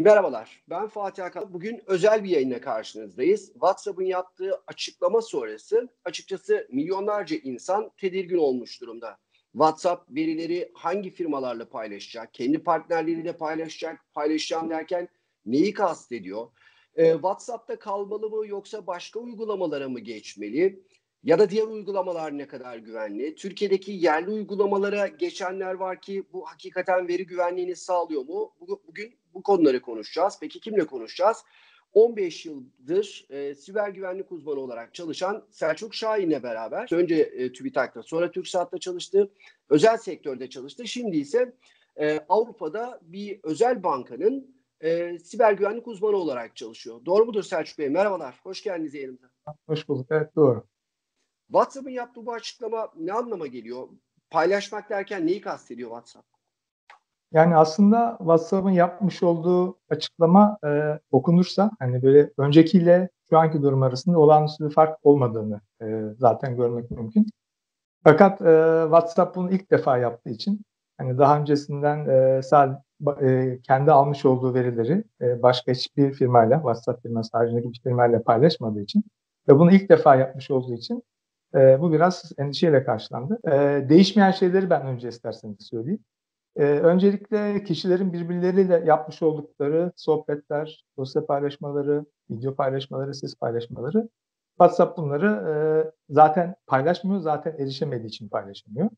Merhabalar, ben Fatih Akan. Bugün özel bir yayınla karşınızdayız. WhatsApp'ın yaptığı açıklama sonrası açıkçası milyonlarca insan tedirgin olmuş durumda. WhatsApp verileri hangi firmalarla paylaşacak, kendi partnerleriyle paylaşacak, paylaşacağım derken neyi kastediyor? Ee, WhatsApp'ta kalmalı mı yoksa başka uygulamalara mı geçmeli? Ya da diğer uygulamalar ne kadar güvenli? Türkiye'deki yerli uygulamalara geçenler var ki bu hakikaten veri güvenliğini sağlıyor mu? Bugün bu konuları konuşacağız. Peki kimle konuşacağız? 15 yıldır e, siber güvenlik uzmanı olarak çalışan Selçuk Şahin'le beraber önce e, TÜBİTAK'ta sonra TürkSat'ta çalıştı. Özel sektörde çalıştı. Şimdi ise e, Avrupa'da bir özel bankanın e, siber güvenlik uzmanı olarak çalışıyor. Doğru mudur Selçuk Bey? Merhabalar. Hoş geldiniz yayınımıza. Hoş bulduk. Evet doğru. WhatsApp'ın yaptığı bu açıklama ne anlama geliyor? Paylaşmak derken neyi kastediyor WhatsApp? Yani aslında WhatsApp'ın yapmış olduğu açıklama e, okunursa hani böyle öncekiyle şu anki durum arasında olağanüstü bir fark olmadığını e, zaten görmek mümkün. Fakat e, WhatsApp bunu ilk defa yaptığı için hani daha öncesinden e, sadece e, kendi almış olduğu verileri e, başka hiçbir firmayla WhatsApp firması haricindeki bir firmayla paylaşmadığı için ve bunu ilk defa yapmış olduğu için e, bu biraz endişeyle karşılandı. E, değişmeyen şeyleri ben önce isterseniz söyleyeyim. E, öncelikle kişilerin birbirleriyle yapmış oldukları sohbetler, dosya paylaşmaları, video paylaşmaları, ses paylaşmaları WhatsApp bunları e, zaten paylaşmıyor, zaten erişemediği için paylaşamıyor.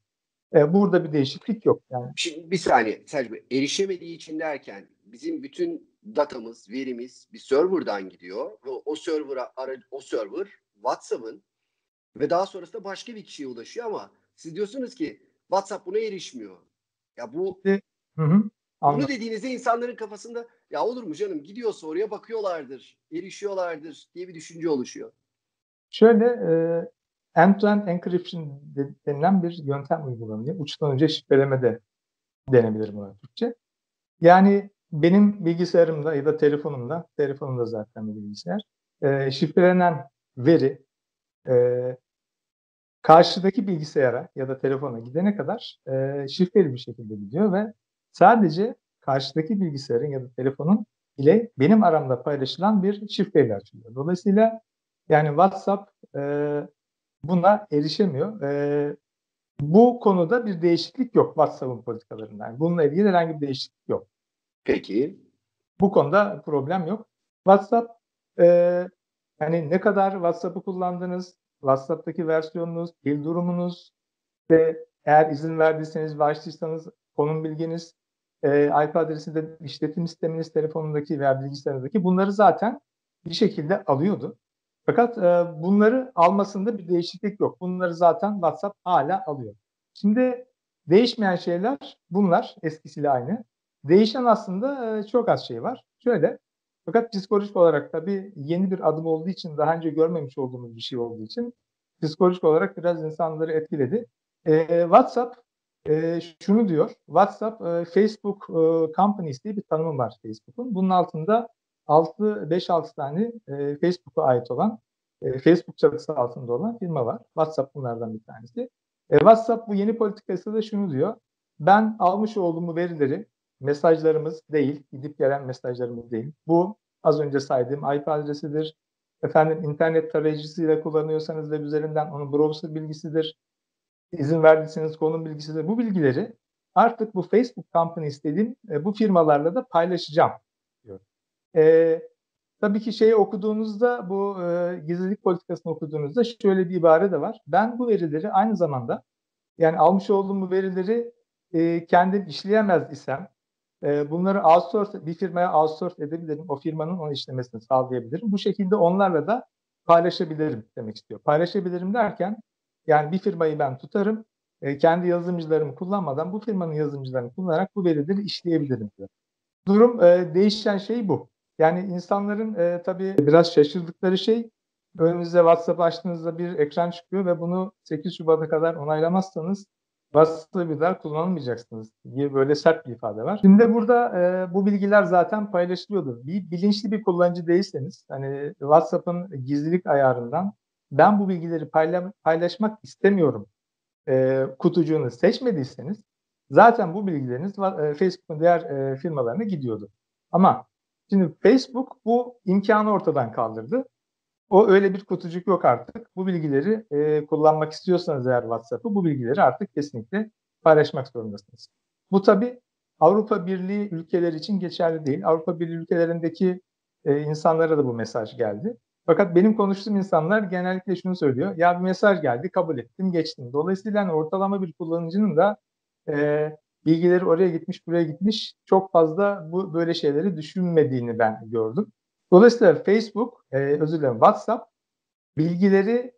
E, burada bir değişiklik yok. Yani. Şimdi bir saniye Selçuk erişemediği için derken bizim bütün datamız, verimiz bir serverdan gidiyor ve o server'a o server WhatsApp'ın ve daha sonrasında başka bir kişiye ulaşıyor ama siz diyorsunuz ki WhatsApp buna erişmiyor. Ya bu hı hı, bunu dediğinizde insanların kafasında ya olur mu canım gidiyorsa oraya bakıyorlardır, erişiyorlardır diye bir düşünce oluşuyor. Şöyle e, end-to-end encryption denilen bir yöntem uygulanıyor. Uçtan önce şifreleme de denebilir buna Türkçe. Yani benim bilgisayarımda ya da telefonumda, telefonumda zaten bir bilgisayar, e, şifrelenen veri e, karşıdaki bilgisayara ya da telefona gidene kadar e, şifreli bir şekilde gidiyor ve sadece karşıdaki bilgisayarın ya da telefonun ile benim aramda paylaşılan bir şifreyle açılıyor. Dolayısıyla yani WhatsApp e, buna erişemiyor. E, bu konuda bir değişiklik yok WhatsApp'ın politikalarında. Yani bununla ilgili herhangi bir değişiklik yok. Peki. Bu konuda problem yok. WhatsApp e, yani ne kadar WhatsApp'ı kullandınız, WhatsApp'taki versiyonunuz, pil durumunuz ve eğer izin verdiyseniz ve konum bilginiz, e, IP adresi işletim sisteminiz telefonundaki veya bilgisayarındaki bunları zaten bir şekilde alıyordu. Fakat e, bunları almasında bir değişiklik yok. Bunları zaten WhatsApp hala alıyor. Şimdi değişmeyen şeyler bunlar eskisiyle aynı. Değişen aslında e, çok az şey var. Şöyle fakat psikolojik olarak tabii yeni bir adım olduğu için, daha önce görmemiş olduğumuz bir şey olduğu için psikolojik olarak biraz insanları etkiledi. E, WhatsApp e, şunu diyor, WhatsApp e, Facebook e, Companies diye bir tanımı var Facebook'un. Bunun altında 6 5-6 tane e, Facebook'a ait olan, e, Facebook çatısı altında olan firma var. WhatsApp bunlardan bir tanesi. E, WhatsApp bu yeni politikası da şunu diyor. Ben almış olduğum verileri mesajlarımız değil, gidip gelen mesajlarımız değil. Bu az önce saydığım IP adresidir. Efendim internet tarayıcısıyla kullanıyorsanız web üzerinden onun browser bilgisidir. İzin verdiyseniz konum bilgisidir. Bu bilgileri artık bu Facebook Company istediğim e, bu firmalarla da paylaşacağım diyor. E, tabii ki şeyi okuduğunuzda bu e, gizlilik politikasını okuduğunuzda şöyle bir ibare de var. Ben bu verileri aynı zamanda yani almış olduğum bu verileri e, kendim işleyemez isem e, bunları outsource, bir firmaya outsource edebilirim. O firmanın onu işlemesini sağlayabilirim. Bu şekilde onlarla da paylaşabilirim demek istiyor. Paylaşabilirim derken yani bir firmayı ben tutarım. E, kendi yazılımcılarımı kullanmadan bu firmanın yazılımcılarını kullanarak bu verileri işleyebilirim diyor. Durum e, değişen şey bu. Yani insanların e, tabii biraz şaşırdıkları şey önünüze WhatsApp açtığınızda bir ekran çıkıyor ve bunu 8 Şubat'a kadar onaylamazsanız basılı bilgiler kullanmayacaksınız diye böyle sert bir ifade var. Şimdi burada e, bu bilgiler zaten paylaşılıyordur. Bir bilinçli bir kullanıcı değilseniz hani WhatsApp'ın gizlilik ayarından ben bu bilgileri payla, paylaşmak istemiyorum e, kutucuğunu seçmediyseniz zaten bu bilgileriniz e, Facebook'un diğer e, firmalarına gidiyordu. Ama Şimdi Facebook bu imkanı ortadan kaldırdı. O öyle bir kutucuk yok artık. Bu bilgileri e, kullanmak istiyorsanız eğer WhatsApp'ı bu bilgileri artık kesinlikle paylaşmak zorundasınız. Bu tabi Avrupa Birliği ülkeleri için geçerli değil. Avrupa Birliği ülkelerindeki e, insanlara da bu mesaj geldi. Fakat benim konuştuğum insanlar genellikle şunu söylüyor. Ya bir mesaj geldi, kabul ettim, geçtim. Dolayısıyla hani ortalama bir kullanıcının da e, bilgileri oraya gitmiş, buraya gitmiş çok fazla bu böyle şeyleri düşünmediğini ben gördüm. Dolayısıyla Facebook, e, özür dilerim WhatsApp bilgileri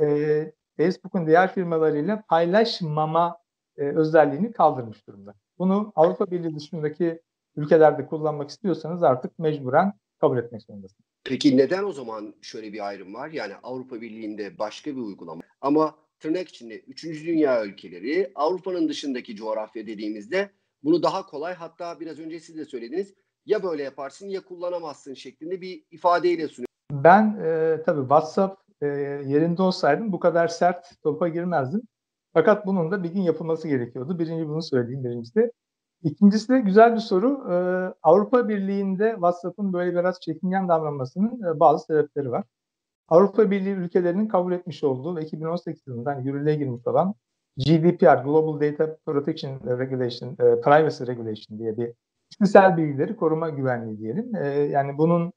e, Facebook'un diğer firmalarıyla paylaşmama e, özelliğini kaldırmış durumda. Bunu Avrupa Birliği dışındaki ülkelerde kullanmak istiyorsanız artık mecburen kabul etmek zorundasınız. Peki neden o zaman şöyle bir ayrım var? Yani Avrupa Birliği'nde başka bir uygulama ama tırnak içinde 3. dünya ülkeleri Avrupa'nın dışındaki coğrafya dediğimizde bunu daha kolay hatta biraz önce siz de söylediniz ya böyle yaparsın ya kullanamazsın şeklinde bir ifadeyle sunuyor. Ben e, tabii WhatsApp e, yerinde olsaydım bu kadar sert topa girmezdim. Fakat bunun da bir gün yapılması gerekiyordu. Birinci bunu söyleyeyim birincisi. İkincisi de güzel bir soru. Ee, Avrupa Birliği'nde WhatsApp'ın böyle biraz çekingen davranmasının e, bazı sebepleri var. Avrupa Birliği ülkelerinin kabul etmiş olduğu ve 2018 yılında hani yürürlüğe girmiş olan GDPR, Global Data Protection Regulation, e, Privacy Regulation diye bir kişisel bilgileri koruma güvenliği diyelim. E, yani bunun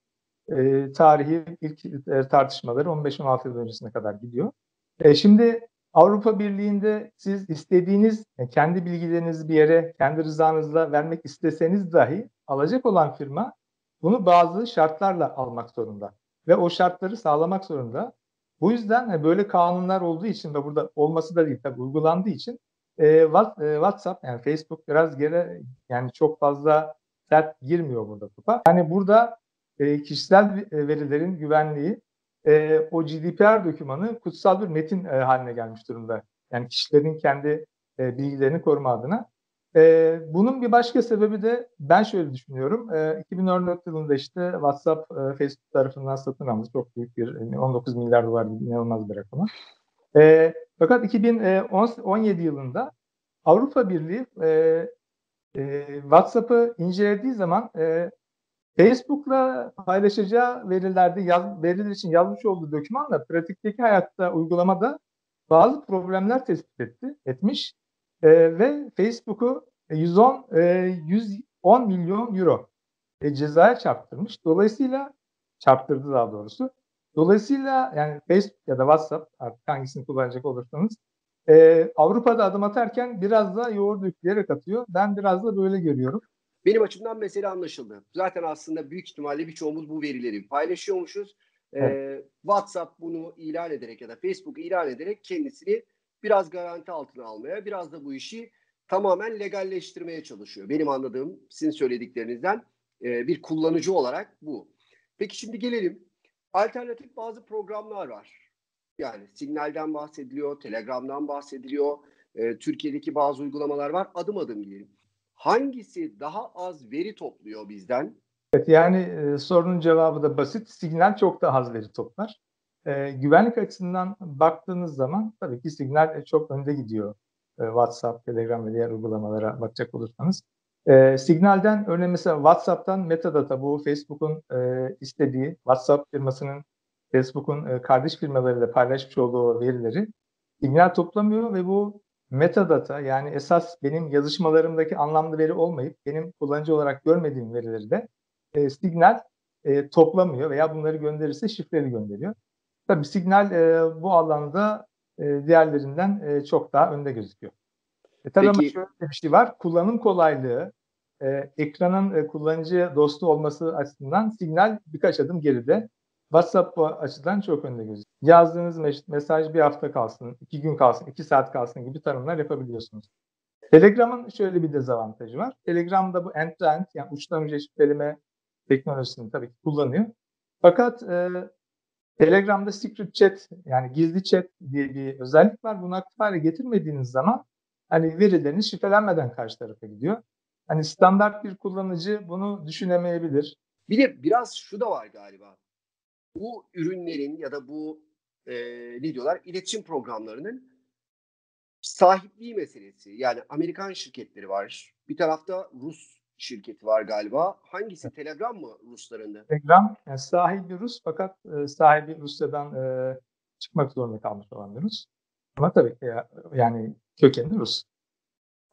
e, tarihi ilk e, tartışmaları 15-16 yıl öncesine kadar gidiyor. E, şimdi Avrupa Birliği'nde siz istediğiniz yani kendi bilgilerinizi bir yere kendi rızanızla vermek isteseniz dahi alacak olan firma bunu bazı şartlarla almak zorunda ve o şartları sağlamak zorunda. Bu yüzden e, böyle kanunlar olduğu için ve burada olması da değil tabii uygulandığı için e, e, WhatsApp yani Facebook biraz geri yani çok fazla sert girmiyor burada kupa. Yani burada kişisel verilerin güvenliği e, o GDPR dokümanı kutsal bir metin e, haline gelmiş durumda. Yani kişilerin kendi e, bilgilerini koruma adına. E, bunun bir başka sebebi de ben şöyle düşünüyorum. E, 2014 yılında işte WhatsApp e, Facebook tarafından satın almış çok büyük bir 19 milyar dolar gibi inanılmaz bir rakam. E, fakat 2017 yılında Avrupa Birliği e, e, WhatsApp'ı incelediği zaman e, Facebook'la paylaşacağı verilerde yaz, veriler için yazmış olduğu dokümanla pratikteki hayatta uygulamada bazı problemler tespit etti, etmiş e, ve Facebook'u 110 e, 110 milyon euro e, cezaya çarptırmış. Dolayısıyla çarptırdı daha doğrusu. Dolayısıyla yani Facebook ya da WhatsApp artık hangisini kullanacak olursanız e, Avrupa'da adım atarken biraz da yoğurt yükleyerek atıyor. Ben biraz da böyle görüyorum. Benim açımdan mesele anlaşıldı. Zaten aslında büyük ihtimalle birçoğumuz bu verileri paylaşıyormuşuz. Evet. Ee, WhatsApp bunu ilan ederek ya da Facebook ilan ederek kendisini biraz garanti altına almaya, biraz da bu işi tamamen legalleştirmeye çalışıyor. Benim anladığım sizin söylediklerinizden e, bir kullanıcı olarak bu. Peki şimdi gelelim. Alternatif bazı programlar var. Yani Signal'den bahsediliyor, Telegram'dan bahsediliyor. E, Türkiye'deki bazı uygulamalar var. Adım adım diyelim hangisi daha az veri topluyor bizden? Evet yani e, sorunun cevabı da basit. Signal çok daha az veri toplar. E, güvenlik açısından baktığınız zaman tabii ki Signal çok önde gidiyor. E, WhatsApp, Telegram ve diğer uygulamalara bakacak olursanız. E, Signal'den örneğin mesela WhatsApp'tan metadata bu Facebook'un e, istediği WhatsApp firmasının Facebook'un e, kardeş firmalarıyla paylaşmış olduğu verileri Signal toplamıyor ve bu metadata yani esas benim yazışmalarımdaki anlamlı veri olmayıp benim kullanıcı olarak görmediğim verileri de e, Signal e, toplamıyor veya bunları gönderirse şifreli gönderiyor. Tabii Signal e, bu alanda e, diğerlerinden e, çok daha önde gözüküyor. E, tabii Peki. ama şöyle bir şey var. Kullanım kolaylığı, e, ekranın e, kullanıcı dostu olması açısından Signal birkaç adım geride. WhatsApp bu açıdan çok önde gözüküyor. Yazdığınız mesaj bir hafta kalsın, iki gün kalsın, iki saat kalsın gibi tanımlar yapabiliyorsunuz. Telegram'ın şöyle bir dezavantajı var. Telegram'da bu end-to-end yani uçtan uca şifreleme teknolojisini tabii ki kullanıyor. Fakat e, Telegram'da secret chat yani gizli chat diye bir özellik var. Bunu aktif hale getirmediğiniz zaman hani verileriniz şifrelenmeden karşı tarafa gidiyor. Hani standart bir kullanıcı bunu düşünemeyebilir. Bir de biraz şu da var galiba bu ürünlerin ya da bu e, ne diyorlar iletişim programlarının sahipliği meselesi. Yani Amerikan şirketleri var. Bir tarafta Rus şirketi var galiba. Hangisi? Telegram mı Ruslarında? Telegram yani sahibi Rus fakat e, sahibi Rusya'dan e, çıkmak zorunda kalmış olan bir Rus. Ama tabii ki ya, yani kökenli Rus.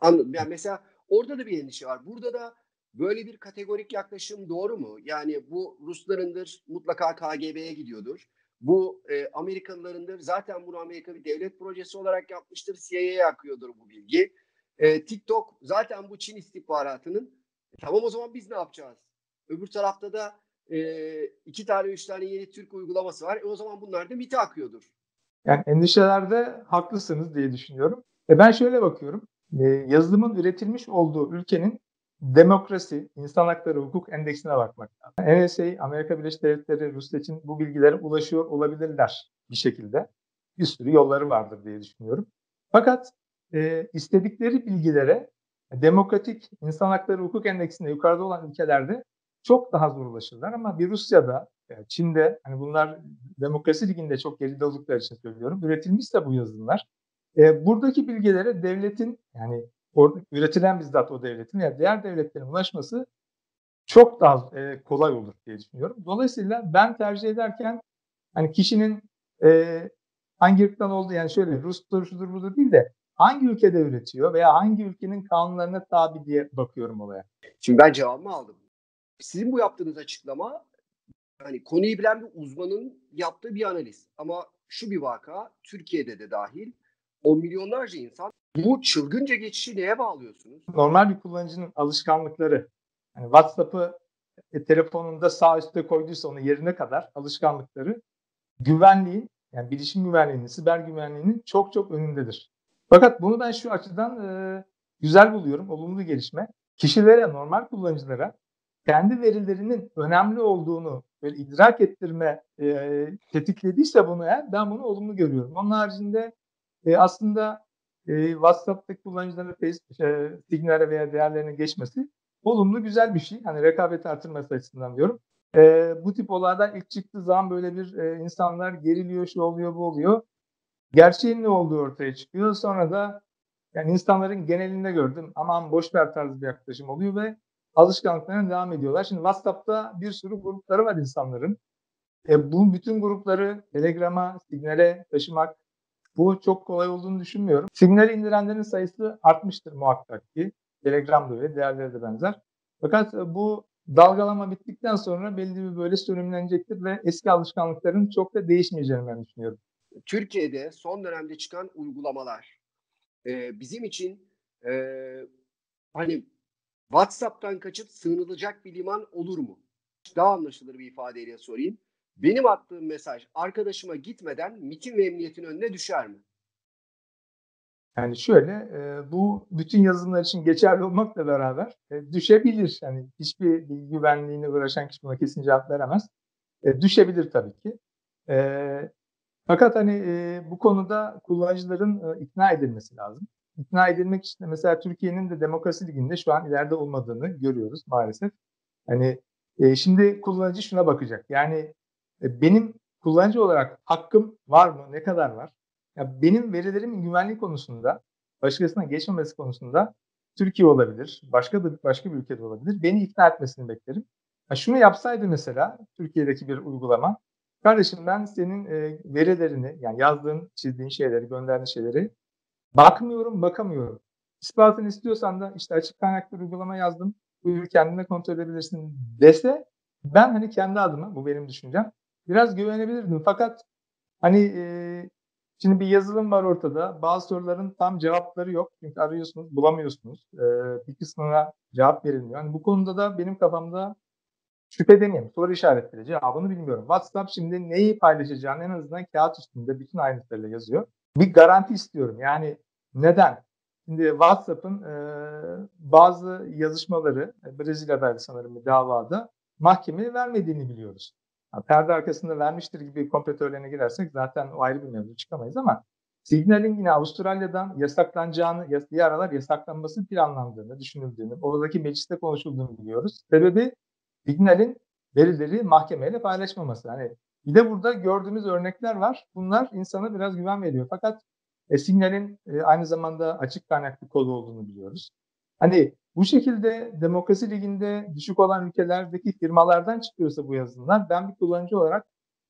Anladım. Yani mesela orada da bir endişe var. Burada da böyle bir kategorik yaklaşım doğru mu? Yani bu Ruslarındır, mutlaka KGB'ye gidiyordur. Bu e, Amerikalılarındır. Zaten bunu Amerika bir devlet projesi olarak yapmıştır. CIA'ya akıyordur bu bilgi. E, TikTok zaten bu Çin istihbaratının. E, tamam o zaman biz ne yapacağız? Öbür tarafta da e, iki tane üç tane yeni Türk uygulaması var. E, o zaman bunlar da MIT'e akıyordur. Yani endişelerde haklısınız diye düşünüyorum. E ben şöyle bakıyorum. E, yazılımın üretilmiş olduğu ülkenin demokrasi, insan hakları, hukuk endeksine bakmak lazım. NSA, Amerika Birleşik Devletleri, Rusya için bu bilgilere ulaşıyor olabilirler bir şekilde. Bir sürü yolları vardır diye düşünüyorum. Fakat e, istedikleri bilgilere demokratik insan hakları hukuk endeksinde yukarıda olan ülkelerde çok daha zor ulaşırlar ama bir Rusya'da, Çin'de hani bunlar demokrasi liginde çok geride oldukları için söylüyorum. Üretilmişse bu yazılımlar e, buradaki bilgilere devletin yani orada üretilen bizzat o devletin ya yani diğer devletlerin ulaşması çok daha e, kolay olur diye düşünüyorum. Dolayısıyla ben tercih ederken hani kişinin e, hangi ırktan olduğu yani şöyle Rus'tur şudur budur değil de hangi ülkede üretiyor veya hangi ülkenin kanunlarına tabi diye bakıyorum olaya. Şimdi ben cevabımı aldım. Sizin bu yaptığınız açıklama hani konuyu bilen bir uzmanın yaptığı bir analiz. Ama şu bir vaka Türkiye'de de dahil o milyonlarca insan bu çılgınca geçişi neye bağlıyorsunuz? Normal bir kullanıcının alışkanlıkları. Yani WhatsApp'ı e, telefonunda sağ üstte koyduysa onu yerine kadar alışkanlıkları güvenliğin yani bilişim güvenliğinin, siber güvenliğinin çok çok önündedir. Fakat bunu ben şu açıdan e, güzel buluyorum, olumlu gelişme. Kişilere, normal kullanıcılara kendi verilerinin önemli olduğunu böyle idrak ettirme e, tetiklediyse bunu eğer ben bunu olumlu görüyorum. Onun haricinde e, aslında e, WhatsApp'taki kullanıcıların Facebook, e, Signal'e veya değerlerine geçmesi olumlu güzel bir şey. Hani rekabet artırması açısından diyorum. E, bu tip olaylar ilk çıktığı zaman böyle bir e, insanlar geriliyor, şu oluyor, bu oluyor. Gerçeğin ne olduğu ortaya çıkıyor. Sonra da yani insanların genelinde gördüm aman boş ver tarzı bir yaklaşım oluyor ve alışkanlıklarına devam ediyorlar. Şimdi WhatsApp'ta bir sürü grupları var insanların. E, bu bütün grupları Telegram'a, Signal'e taşımak bu çok kolay olduğunu düşünmüyorum. Signal'i indirenlerin sayısı artmıştır muhakkak ki. Telegram'da öyle, diğerleri de benzer. Fakat e, bu dalgalama bittikten sonra belli bir böyle sönümlenecektir ve eski alışkanlıkların çok da değişmeyeceğini ben düşünüyorum. Türkiye'de son dönemde çıkan uygulamalar e, bizim için e, hani WhatsApp'tan kaçıp sığınılacak bir liman olur mu? Daha anlaşılır bir ifadeyle sorayım. Benim attığım mesaj arkadaşıma gitmeden MIT'in ve emniyetin önüne düşer mi? Yani şöyle, e, bu bütün yazılımlar için geçerli olmakla beraber e, düşebilir. Yani hiçbir bilgi güvenliğine uğraşan kişi buna kesin cevap veremez. E, düşebilir tabii ki. E, fakat hani e, bu konuda kullanıcıların e, ikna edilmesi lazım. İkna edilmek için de mesela Türkiye'nin de demokrasi liginde şu an ileride olmadığını görüyoruz maalesef. Hani e, şimdi kullanıcı şuna bakacak. Yani benim kullanıcı olarak hakkım var mı? Ne kadar var? Ya benim verilerimin güvenlik konusunda, başkasına geçmemesi konusunda Türkiye olabilir, başka bir başka bir ülkede olabilir. Beni ikna etmesini beklerim. Ha şunu yapsaydı mesela Türkiye'deki bir uygulama, kardeşim ben senin e, verilerini, yani yazdığın, çizdiğin şeyleri, gönderdiğin şeyleri bakmıyorum, bakamıyorum. İspatını istiyorsan da işte açık kaynaklı uygulama yazdım, buyur kendine kontrol edebilirsin dese ben hani kendi adıma, bu benim düşüncem, biraz güvenebilirdim. Fakat hani e, şimdi bir yazılım var ortada. Bazı soruların tam cevapları yok. Çünkü arıyorsunuz, bulamıyorsunuz. E, bir kısmına cevap verilmiyor. Hani bu konuda da benim kafamda şüphe demeyeyim. Soru işaretleri. Cevabını bilmiyorum. WhatsApp şimdi neyi paylaşacağını en azından kağıt üstünde bütün ayrıntılarıyla yazıyor. Bir garanti istiyorum. Yani neden? Şimdi WhatsApp'ın e, bazı yazışmaları Brezilya'daydı sanırım bir davada mahkemeye vermediğini biliyoruz. Perde arkasında vermiştir gibi kompetörlerine girersek zaten o ayrı bir mevzu çıkamayız ama Signal'in yine Avustralya'dan yasaklanacağını, bir aralar yasaklanması planlandığını, düşünüldüğünü, oradaki mecliste konuşulduğunu biliyoruz. Sebebi Signal'in verileri mahkemeyle paylaşmaması. Hani bir de burada gördüğümüz örnekler var. Bunlar insana biraz güven veriyor. Fakat e, Signal'in e, aynı zamanda açık kaynaklı kod olduğunu biliyoruz. Hani bu şekilde demokrasi liginde düşük olan ülkelerdeki firmalardan çıkıyorsa bu yazılımlar ben bir kullanıcı olarak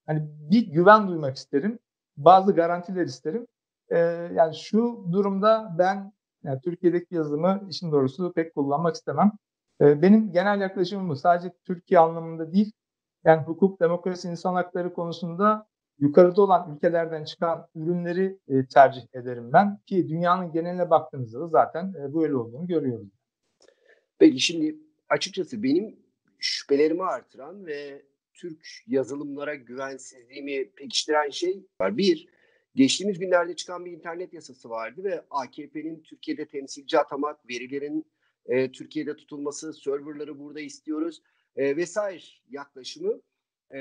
hani bir güven duymak isterim. Bazı garantiler isterim. Ee, yani şu durumda ben yani Türkiye'deki yazılımı işin doğrusu pek kullanmak istemem. Ee, benim genel yaklaşımım bu. Sadece Türkiye anlamında değil. Yani hukuk, demokrasi, insan hakları konusunda yukarıda olan ülkelerden çıkan ürünleri e, tercih ederim ben. Ki dünyanın geneline baktığımızda da zaten e, böyle olduğunu görüyoruz. Peki şimdi açıkçası benim şüphelerimi artıran ve Türk yazılımlara güvensizliğimi pekiştiren şey var. Bir, geçtiğimiz günlerde çıkan bir internet yasası vardı ve AKP'nin Türkiye'de temsilci atamak, verilerin e, Türkiye'de tutulması, serverları burada istiyoruz e, vesaire yaklaşımı e,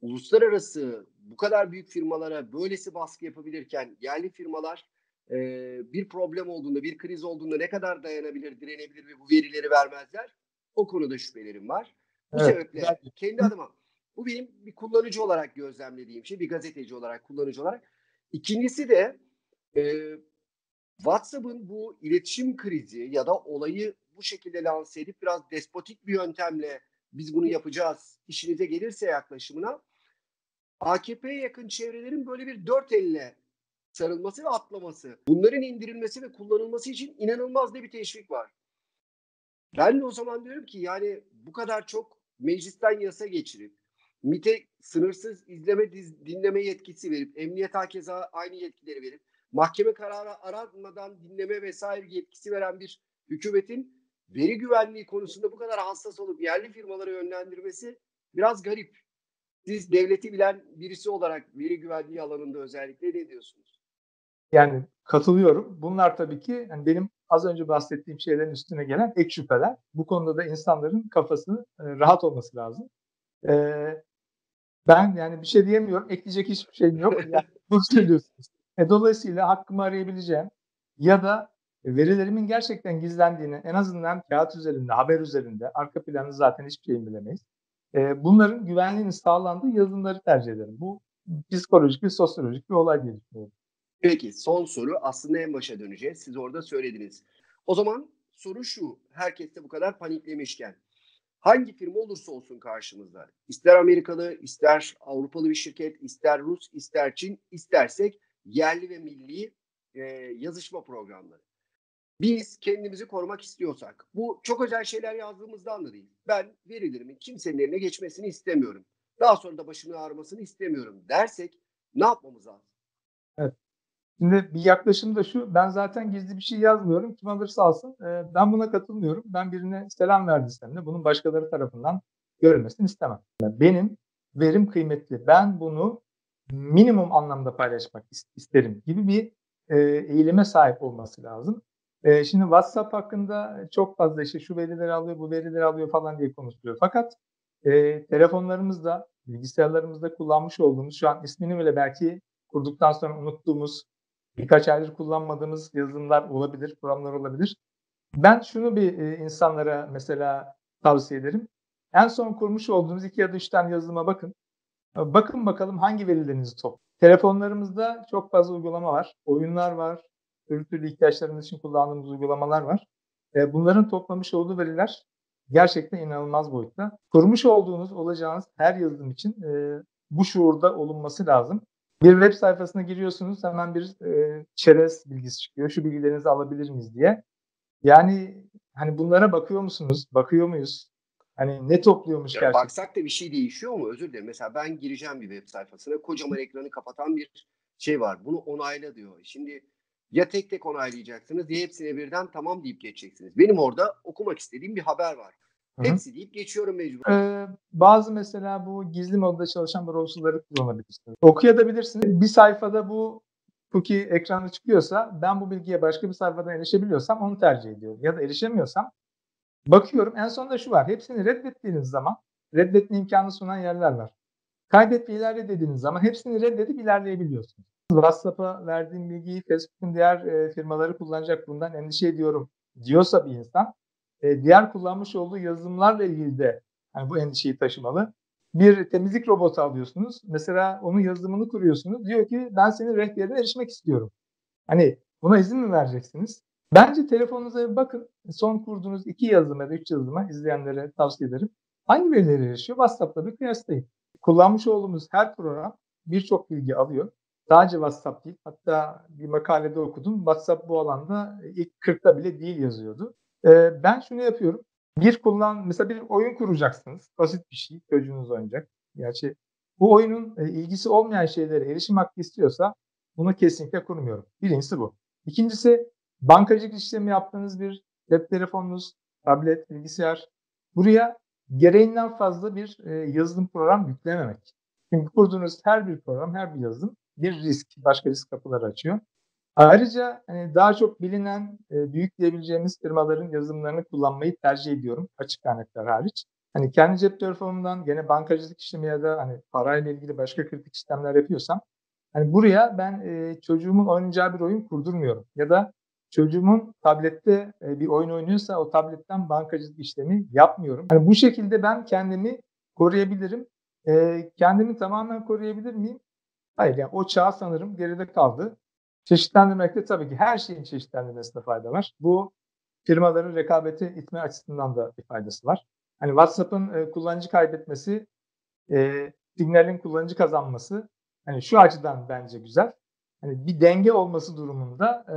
uluslararası bu kadar büyük firmalara böylesi baskı yapabilirken yerli firmalar e, bir problem olduğunda, bir kriz olduğunda ne kadar dayanabilir, direnebilir ve bu verileri vermezler? O konuda şüphelerim var. Bu evet, sebeple ben... kendi adıma bu benim bir kullanıcı olarak gözlemlediğim şey, bir gazeteci olarak, kullanıcı olarak. İkincisi de e, WhatsApp'ın bu iletişim krizi ya da olayı bu şekilde lanse edip biraz despotik bir yöntemle biz bunu yapacağız, işinize gelirse yaklaşımına AKP'ye yakın çevrelerin böyle bir dört elle sarılması ve atlaması. Bunların indirilmesi ve kullanılması için inanılmaz da bir teşvik var. Ben de o zaman diyorum ki yani bu kadar çok meclisten yasa geçirip MIT'e sınırsız izleme dinleme yetkisi verip emniyet hakeza aynı yetkileri verip mahkeme kararı aranmadan dinleme vesaire yetkisi veren bir hükümetin veri güvenliği konusunda bu kadar hassas olup yerli firmalara yönlendirmesi biraz garip. Siz devleti bilen birisi olarak veri güvenliği alanında özellikle ne diyorsunuz? Yani katılıyorum. Bunlar tabii ki yani benim az önce bahsettiğim şeylerin üstüne gelen ek şüpheler. Bu konuda da insanların kafasını e, rahat olması lazım. E, ben yani bir şey diyemiyorum. Ekleyecek hiçbir şeyim yok. Yani bunu söylüyorsunuz. E, dolayısıyla hakkımı arayabileceğim ya da verilerimin gerçekten gizlendiğini en azından kağıt üzerinde, haber üzerinde, arka planı zaten hiçbir şeyin bilemeyiz. E, bunların güvenliğinin sağlandığı yazılımları tercih ederim. Bu psikolojik bir sosyolojik bir olay diye düşünüyorum. Peki son soru aslında en başa döneceğiz. Siz orada söylediniz. O zaman soru şu. Herkes de bu kadar paniklemişken. Hangi firma olursa olsun karşımızda. ister Amerikalı, ister Avrupalı bir şirket, ister Rus, ister Çin, istersek yerli ve milli e, yazışma programları. Biz kendimizi korumak istiyorsak, bu çok özel şeyler yazdığımızdan da değil. Ben verilerimin kimsenin eline geçmesini istemiyorum. Daha sonra da başını ağrımasını istemiyorum dersek ne yapmamız lazım? Evet. Şimdi bir yaklaşım da şu, ben zaten gizli bir şey yazmıyorum. Kim alırsa alsın. E, ben buna katılmıyorum. Ben birine selam verdiysem de bunun başkaları tarafından görülmesini istemem. Benim verim kıymetli. Ben bunu minimum anlamda paylaşmak isterim gibi bir e, eğilime sahip olması lazım. E, şimdi WhatsApp hakkında çok fazla işte şu verileri alıyor, bu verileri alıyor falan diye konuşuluyor. Fakat e, telefonlarımızda, bilgisayarlarımızda kullanmış olduğumuz, şu an ismini bile belki kurduktan sonra unuttuğumuz, birkaç aydır kullanmadığımız yazılımlar olabilir, programlar olabilir. Ben şunu bir e, insanlara mesela tavsiye ederim. En son kurmuş olduğunuz iki ya da üç tane yazılıma bakın. Bakın bakalım hangi verilerinizi top. Telefonlarımızda çok fazla uygulama var. Oyunlar var. Türlü türlü ihtiyaçlarımız için kullandığımız uygulamalar var. E, bunların toplamış olduğu veriler gerçekten inanılmaz boyutta. Kurmuş olduğunuz, olacağınız her yazılım için e, bu şuurda olunması lazım. Bir web sayfasına giriyorsunuz hemen bir e, çerez bilgisi çıkıyor. Şu bilgilerinizi alabilir miyiz diye. Yani hani bunlara bakıyor musunuz? Bakıyor muyuz? Hani ne topluyormuş ya gerçekten? Baksak da bir şey değişiyor mu? Özür dilerim. Mesela ben gireceğim bir web sayfasına. Kocaman ekranı kapatan bir şey var. Bunu onayla diyor. Şimdi ya tek tek onaylayacaksınız ya hepsine birden tamam deyip geçeceksiniz. Benim orada okumak istediğim bir haber var. Hı-hı. Hepsi deyip geçiyorum mecbur. Ee, bazı mesela bu gizli modda çalışan browserları kullanabilirsiniz. Okuyabilirsiniz. Bir sayfada bu cookie ekranda çıkıyorsa ben bu bilgiye başka bir sayfadan erişebiliyorsam onu tercih ediyorum. Ya da erişemiyorsam bakıyorum. En sonunda şu var. Hepsini reddettiğiniz zaman reddetme imkanı sunan yerler var. Kaydet ve ilerle dediğiniz zaman hepsini reddedip ilerleyebiliyorsunuz. WhatsApp'a verdiğim bilgiyi Facebook'un diğer e, firmaları kullanacak bundan endişe ediyorum diyorsa bir insan e, diğer kullanmış olduğu yazılımlarla ilgili de yani bu endişeyi taşımalı. Bir temizlik robotu alıyorsunuz. Mesela onun yazılımını kuruyorsunuz. Diyor ki ben senin rehberine erişmek istiyorum. Hani buna izin mi vereceksiniz? Bence telefonunuza bir bakın. Son kurduğunuz iki yazılım ya da üç yazılıma izleyenlere tavsiye ederim. Hangi verileri erişiyor? WhatsApp'la bir kıyaslayın. Kullanmış olduğumuz her program birçok bilgi alıyor. Sadece WhatsApp değil. Hatta bir makalede okudum. WhatsApp bu alanda ilk 40'ta bile değil yazıyordu. Ee, ben şunu yapıyorum. Bir kullan, mesela bir oyun kuracaksınız. Basit bir şey. Çocuğunuz oynayacak. Gerçi bu oyunun e, ilgisi olmayan şeylere erişim hakkı istiyorsa bunu kesinlikle kurmuyorum. Birincisi bu. İkincisi bankacılık işlemi yaptığınız bir cep telefonunuz, tablet, bilgisayar. Buraya gereğinden fazla bir e, yazılım program yüklememek. Çünkü kurduğunuz her bir program, her bir yazılım bir risk, başka risk kapıları açıyor. Ayrıca hani daha çok bilinen, e, büyük diyebileceğimiz firmaların yazılımlarını kullanmayı tercih ediyorum açık kaynaklar hariç. Hani kendi cep telefonumdan gene bankacılık işlemi ya da hani parayla ilgili başka kritik işlemler yapıyorsam hani buraya ben e, çocuğumun oynayacağı bir oyun kurdurmuyorum. Ya da çocuğumun tablette e, bir oyun oynuyorsa o tabletten bankacılık işlemi yapmıyorum. Hani bu şekilde ben kendimi koruyabilirim. E, kendimi tamamen koruyabilir miyim? Hayır yani o çağ sanırım geride kaldı. Çeşitlendirmekte tabii ki her şeyin çeşitlendirmesinde fayda var. Bu firmaların rekabeti itme açısından da bir faydası var. Hani WhatsApp'ın e, kullanıcı kaybetmesi, e, Signal'in kullanıcı kazanması hani şu açıdan bence güzel. Hani bir denge olması durumunda e,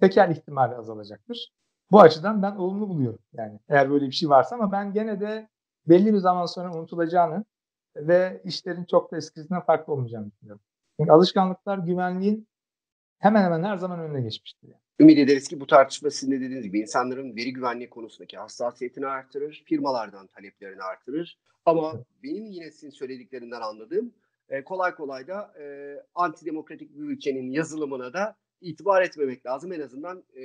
tekel ihtimali azalacaktır. Bu açıdan ben olumlu buluyorum. Yani eğer böyle bir şey varsa ama ben gene de belli bir zaman sonra unutulacağını ve işlerin çok da eskisinden farklı olmayacağını düşünüyorum. Çünkü alışkanlıklar güvenliğin hemen hemen her zaman önüne geçmiştir. Yani. Ümit ederiz ki bu tartışma sizin de dediğiniz gibi insanların veri güvenliği konusundaki hassasiyetini artırır, firmalardan taleplerini artırır. Ama benim yine sizin söylediklerinden anladığım e, kolay kolay da e, antidemokratik bir ülkenin yazılımına da itibar etmemek lazım en azından e,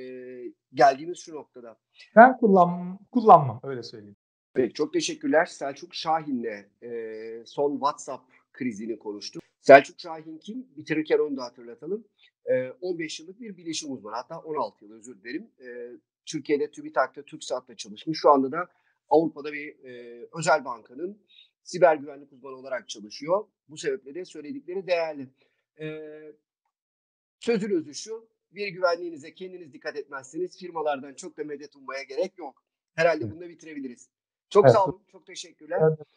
geldiğimiz şu noktada. Ben kullan, kullanmam öyle söyleyeyim. Peki çok teşekkürler. Selçuk Şahin'le e, son WhatsApp krizini konuştuk. Selçuk Şahin kim? Bitirirken onu da hatırlatalım. E, 15 yıllık bir bilişim uzmanı. Hatta 16 yıl özür dilerim. E, Türkiye'de TÜBİTAK'ta, TürkSat'ta çalışmış. Şu anda da Avrupa'da bir e, özel bankanın siber güvenlik uzmanı olarak çalışıyor. Bu sebeple de söyledikleri değerli. E, sözün özü şu, veri güvenliğinize kendiniz dikkat etmezseniz firmalardan çok da medet ummaya gerek yok. Herhalde bunu da bitirebiliriz. Çok evet. sağ olun. Çok teşekkürler. Evet.